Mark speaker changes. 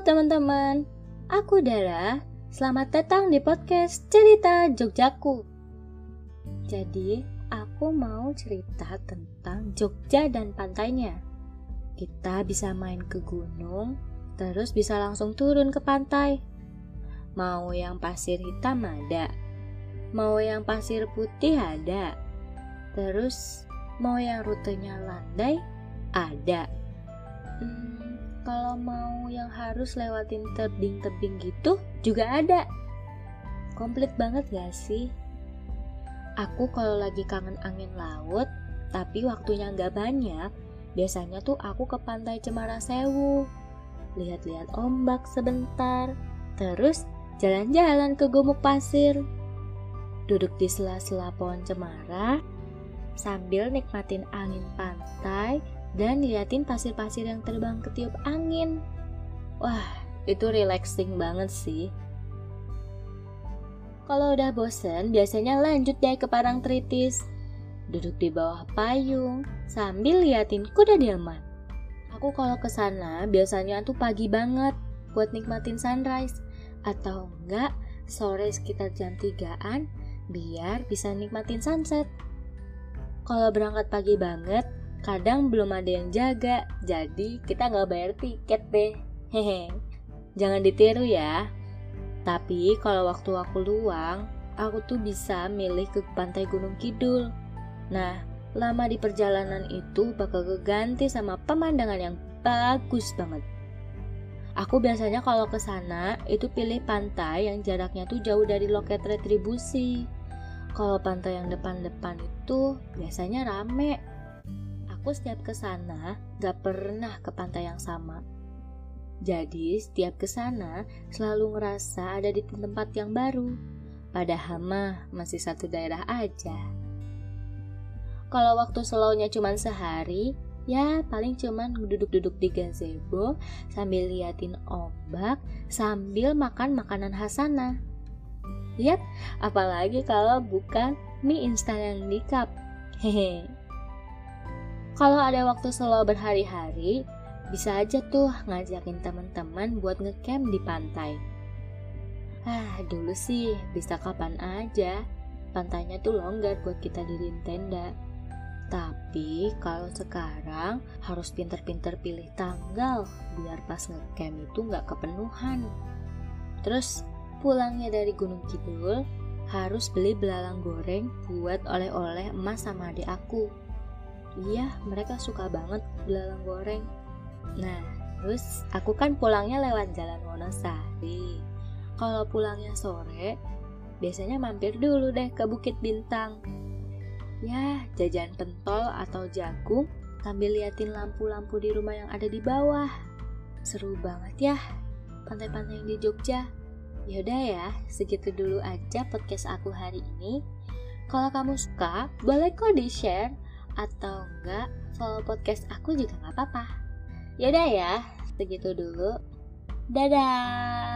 Speaker 1: teman-teman, aku Dara. Selamat datang di podcast Cerita Jogjaku. Jadi, aku mau cerita tentang Jogja dan pantainya. Kita bisa main ke gunung, terus bisa langsung turun ke pantai. Mau yang pasir hitam ada, mau yang pasir putih ada, terus mau yang rutenya landai ada. Hmm, kalau mau yang harus lewatin tebing-tebing gitu juga ada. Komplit banget gak sih? Aku kalau lagi kangen angin laut, tapi waktunya nggak banyak, biasanya tuh aku ke pantai Cemara Sewu. Lihat-lihat ombak sebentar, terus jalan-jalan ke gumuk pasir. Duduk di sela-sela pohon cemara, sambil nikmatin angin pantai dan liatin pasir-pasir yang terbang ketiup angin. Wah, itu relaxing banget sih. Kalau udah bosen, biasanya lanjut deh ke Parang Tritis. Duduk di bawah payung sambil liatin kuda delman. Aku kalau ke sana biasanya tuh pagi banget buat nikmatin sunrise atau enggak sore sekitar jam 3-an biar bisa nikmatin sunset. Kalau berangkat pagi banget, kadang belum ada yang jaga, jadi kita nggak bayar tiket deh. Hehe, jangan ditiru ya. Tapi kalau waktu aku luang, aku tuh bisa milih ke pantai Gunung Kidul. Nah, lama di perjalanan itu bakal keganti sama pemandangan yang bagus banget. Aku biasanya kalau ke sana itu pilih pantai yang jaraknya tuh jauh dari loket retribusi. Kalau pantai yang depan-depan itu biasanya rame aku setiap ke sana gak pernah ke pantai yang sama. Jadi setiap ke sana selalu ngerasa ada di tempat yang baru. Padahal mah masih satu daerah aja. Kalau waktu slownya cuma sehari, ya paling cuman duduk-duduk di gazebo sambil liatin ombak sambil makan makanan khas sana. Lihat, apalagi kalau bukan mie instan yang di cup. Hehe. Kalau ada waktu solo berhari-hari, bisa aja tuh ngajakin teman-teman buat ngecamp di pantai. Ah, dulu sih bisa kapan aja. Pantainya tuh longgar buat kita diriin tenda. Tapi kalau sekarang harus pinter-pinter pilih tanggal biar pas ngecamp itu nggak kepenuhan. Terus pulangnya dari Gunung Kidul harus beli belalang goreng buat oleh-oleh emas sama adik aku. Iya, mereka suka banget belalang goreng. Nah, terus aku kan pulangnya lewat jalan Wonosari. Kalau pulangnya sore, biasanya mampir dulu deh ke Bukit Bintang. Ya, jajan pentol atau jagung sambil liatin lampu-lampu di rumah yang ada di bawah. Seru banget ya, pantai-pantai yang di Jogja. Yaudah ya, segitu dulu aja podcast aku hari ini. Kalau kamu suka, boleh kok di-share atau enggak follow podcast aku juga nggak apa-apa. Yaudah ya, segitu dulu. Dadah.